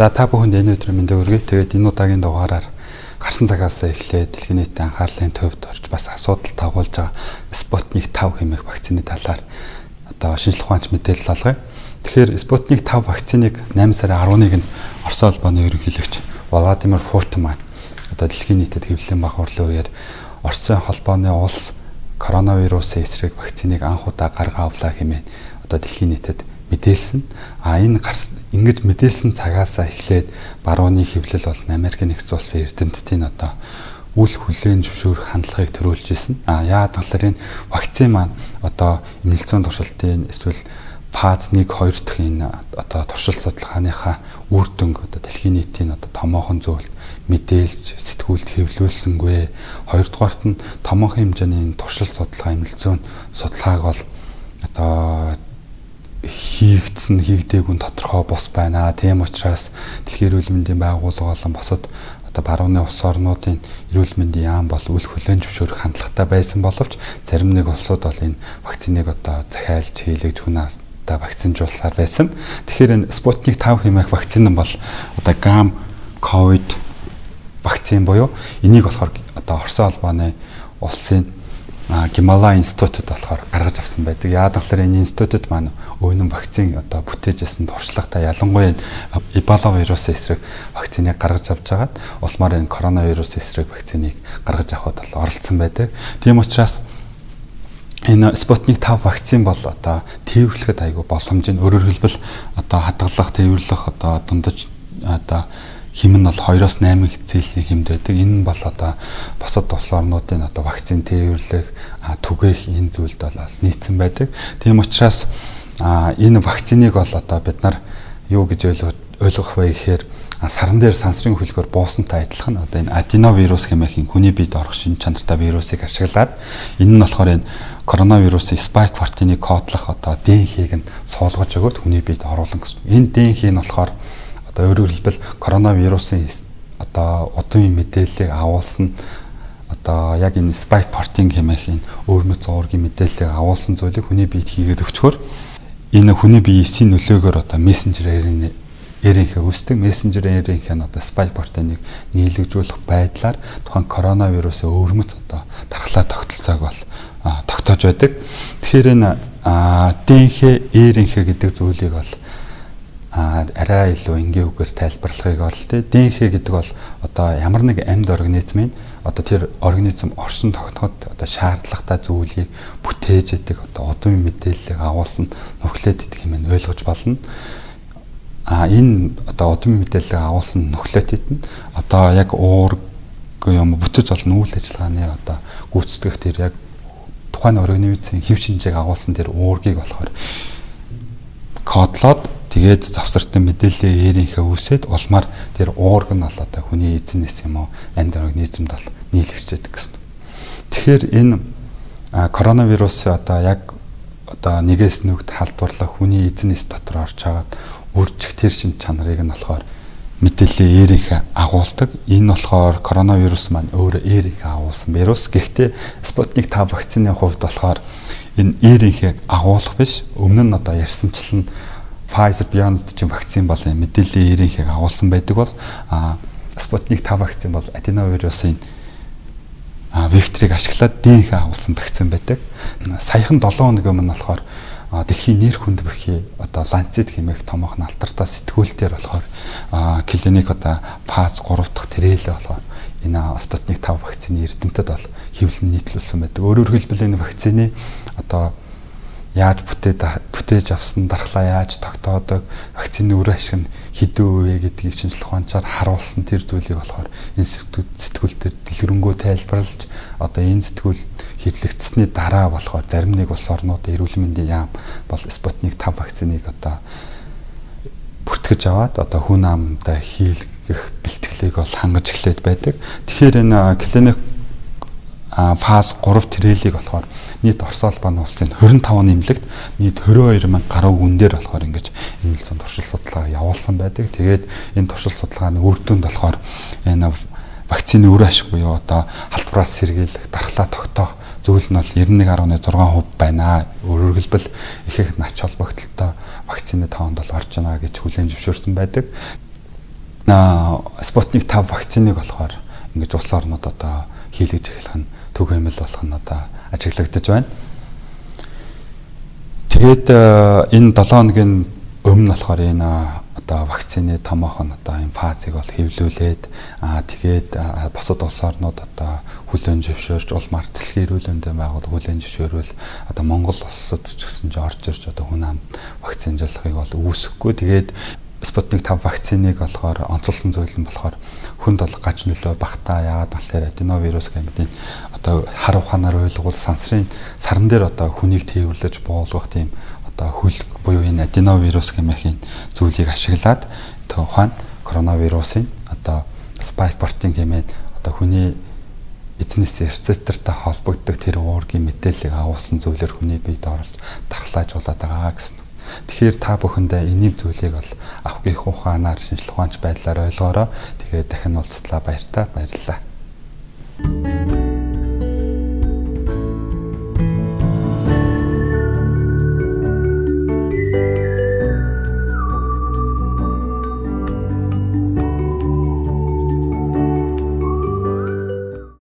За та бүхэнд энэ өдрийн мэндийг хүргэе. Тэгээд энэ удаагийн дугаараар гарсан цагаас эхлээд дэлхийн нийтийн анхаарлын төвд орж бас асуудал тагуулж байгаа Спутник 5 хэмээх вакцины талаар одоо шинжлэх ухаанч мэдээлэл олгоё. Тэгэхээр Спутник 5 вакциныг 8 сарын 11-нд Орос улбаны ерөнхийлөгч Владимир Путин маань одоо дэлхийн нийтэд хэвлэлийн баг хурлын үеэр Оросын холбооны улс коронавирусын эсрэг вакциныг анх удаа гаргаа авлаа хэмээн одоо дэлхийн нийтэд мэдээлсэн. А энэ гарс ингэж мэдээлсэн цагаасаа эхлээд барууны хэвлэл бол Америкийн нэгдсэн улсын эрдэмтдийн одоо үл хүлээн зөвшөөрөх хандлагыг төрүүлж исэн. А яагаад гэвэл энэ вакцин маань одоо эмнэлзэн туршилтын эсвэл фаз 1 2 дахь энэ одоо туршилт судалгааныхаа үр дүнг одоо дэлхийн нийтийн одоо томоохон зүйл мэдээлж сэтгүүлд хэвлүүлсэнгүй. Хоёрдугаарт нь томоохон хэмжээний туршилт судалгаа эмнэлзэн судалгааг бол одоо хийгдсэн хийгдээгүй нь тодорхой бус байна. Тийм учраас Дэлхийн эрүүл мэндийн байгууллага болон босод одоо барууны улс орнуудын эрүүл мэндийн яам бол үл хүлэн зөвшөөрөх хандлагатай байсан боловч зарим нэг улсууд бол энэ вакциныг одоо захиалж хийлгэж хүн ардаа вакцинжуулсаар байсан. Тэгэхээр энэ Спутник 5 хэмээх вакцин нь бол одоо гам ковид вакцин буюу энийг болохоор одоо Орос улбаны улсын Гималай институтэд болохоор гаргаж авсан байдаг. Яагаад гэвэл энэ институтэд маань өөрнөн вакцин одоо бүтээжсэн туршлагатай ялангуяа Эбола вирусын эсрэг вакциныг гаргаж авч байгаад улмаар энэ коронавирус эсрэг вакциныг гаргаж авахд бол оролцсон байдаг. Тийм учраас энэ Спутник 5 вакцин бол одоо тээвэрлэхэд айгүй боломж нь өөрөөр хэлбэл одоо хадгалах, тээвэрлэх одоо дундаж одоо хим нь бол 2-оос 8 Цельсийн хэмд байдаг. Энэ нь бол одоо босод улс орнуудын одоо вакцин тээвэрлэх, түгээх энэ зүйлд бол нийцсэн байдаг. Тийм учраас энэ вакциныг бол одоо бид нар юу гэж ойлгох вэ гэхээр саран дээр сансрын хөлгөөр буусантай адилхан одоо энэ аденовирус хэмээх хүний биед орох шин чанартай вирусыг ашиглаад энэ нь болохоор энэ коронавирусын спайк протеинийг кодлох одоо ДНХ-г нь суулгаж өгөөд хүний биед оруулан гэсэн. Энэ ДНХ нь болохоор одоо өөрөөр хэлбэл коронавирусын одоо удын мэдээллийг агуулсан одоо яг энэ spike protein хэмээх энэ өөрмөц зургийн мэдээллийг агуулсан зүйлийг хүний биед хийгээд өгчхөөр энэ хүний биеийн нөлөөгөөр одоо мессенжер эренхээ үүсдэг мессенжер эренхээ нь одоо spike protein-ыг нийлэгжүүлэх байдлаар тухайн коронавирусын өөрмөц одоо тархлаа тогтолцоог бол тогтоож байдаг. Тэгэхээр энэ ДНХ эренхээ гэдэг зүйлийг бол арай илүү энгийн үгээр тайлбарлахыг орлоо. ДНХ гэдэг бол одоо ямар нэг амьд организмын одоо тэр организм оршин тогтоход одоо шаардлагатай зүйлийг бүтээж идэг одоо удын мэдээллийг агуулсан нөхлөд идэх юм ойлгож болно. А энэ одоо удын мэдээллийг агуулсан нөхлөд идэх нь одоо яг уур юм бүтэц олон үйл ажиллагааны одоо гүйцэтгэх тэр яг тухайн организмын хэв шинжээг агуулсан тэр уургийг болохоор кодлоод Тэгээд завсартын мэдээлэл eerийнхээ үсээд улмаар тэр уург нь бол одоо хүний эзнээс юм уу амьд организмд бол нийлэгч байдаг гэсэн. Тэгэхээр энэ коронавирус одоо яг одоо нэгээс нүгт халдварлах хүний эзнээс дотор орж хагаад үржих тэр шин чанарыг нь болохоор мэдээлэл eerийнхээ агуулдаг. Энэ болохоор коронавирус маань өөрөө eerийнхээ агуулсан вирус. Гэхдээ Sputnik 5 вакцины хувьд болохоор энэ eerийнхээ агуулах биш. Өмнө нь одоо ярьсанчлан Pfizer BioNTech чинь вакцин бол мэдээллийн эрийнхийг агуулсан байдаг бол Sputnik 5 вакцин бол аденовирусын векторыг ашиглаад ДНХ агуулсан вакцин байдаг. Саяхан 7 хоног өмнө болохоор дэлхийн нэр хүнд бүхий одоо Lancet хэмээх томоохон алтартаа сэтгүүлтээр болохоор клиник одоо фаз 3 дахь тэрэлээ болохоор энэ Sputnik 5 вакцины эрдэмтэд бол хэвлэн нийтлүүлсэн байдаг. Өөрөөр хэлбэл энэ вакцины одоо яаж бүтээд бүтээж авсан дархлаа яаж тогтоодог вакцины үр ашиг нь хэдэн үе гэдгийг шинжлэх ухаанчаар харуулсан тэр зүйлийг болохоор энэ сэтгүүлтээр дэлгэрэнгүй тайлбарлаж одоо энэ сэтгүүл хэвлэгдсэний дараа болохоор зарим нэг улс орнууд эрүүл мэндийн яам бол Спутник 5 вакциныг одоо бүртгэж аваад одоо хүн амтай хийлгэх бэлтгэлийг бол хангаж эхлээд байдаг. Тэгэхээр энэ клиник фаз 3 трээлийг болохоор нийт Орос улбаны улсын 25 нэмлэгт нийт 22 мянга гаруй гүн дээр болохоор ингэж энэ хэлсэн туршил судалгаа явуулсан байдаг. Тэгээд энэ туршил судалгааны үр дүнд болохоор энэ вакцины үр ашиг буюу одоо халдвараас сэргийлэх, дархлаа тогтоох зүйл нь бол 91.6% байна. Өөрөөр хэлбэл их их нач холбогдолтой вакцины тоонд бол орж байна гэж хүлээн зөвшөөрсөн байдаг. Спутник 5 вакциныг болохоор ингэж улс орнууд одоо хийлгэж эхлэх нь төв хэмэл болох нь одоо ажиглагдаж байна. Тэгээд энэ 7 хоногийн өмнө болохоор энэ одоо вакцины томоохон одоо энэ фазыг бол хэвлүүлээд аа тэгээд бусад улс орнууд одоо хүлэн зөвшөөрч улмаар дэлхийн эрүүл мэндийн байгууллага хүлэн зөвшөөрвөл одоо Монгол улсад ч гэсэн ч орж ирж одоо хүн ам вакцинжуулахыг бол үүсэхгүй тэгээд Спутник 5 вакциныг болохоор онцолсон зүйл нь болохоор хүнд бол гаж нөлөө багтаа яагаад гэхээр аденовирус гэмтийн одоо хар ухаанаар ойлгуул сансрын саран дээр одоо хүнийг тээвэрлэж буулгах тийм одоо хөлг буюу энэ аденовирус гэмэхийн зүйлийг ашиглаад тухайн коронавирусын одоо спайк протеин хэмээн одоо хүний эзнээс рецептортай холбогддог тэр уургийн мэдээллийг агуулсан зүйлээр хүний биед оруулж дархлаажуулаад байгаа гэсэн. Тэгэхээр та бүхэндээ энийг зүйлийг бол авахгүйх ухаанаар шинжилх ухаанч байдлаар ойлгоорой. Тэгээд дахин уулзтлаа баяртай баярлалаа.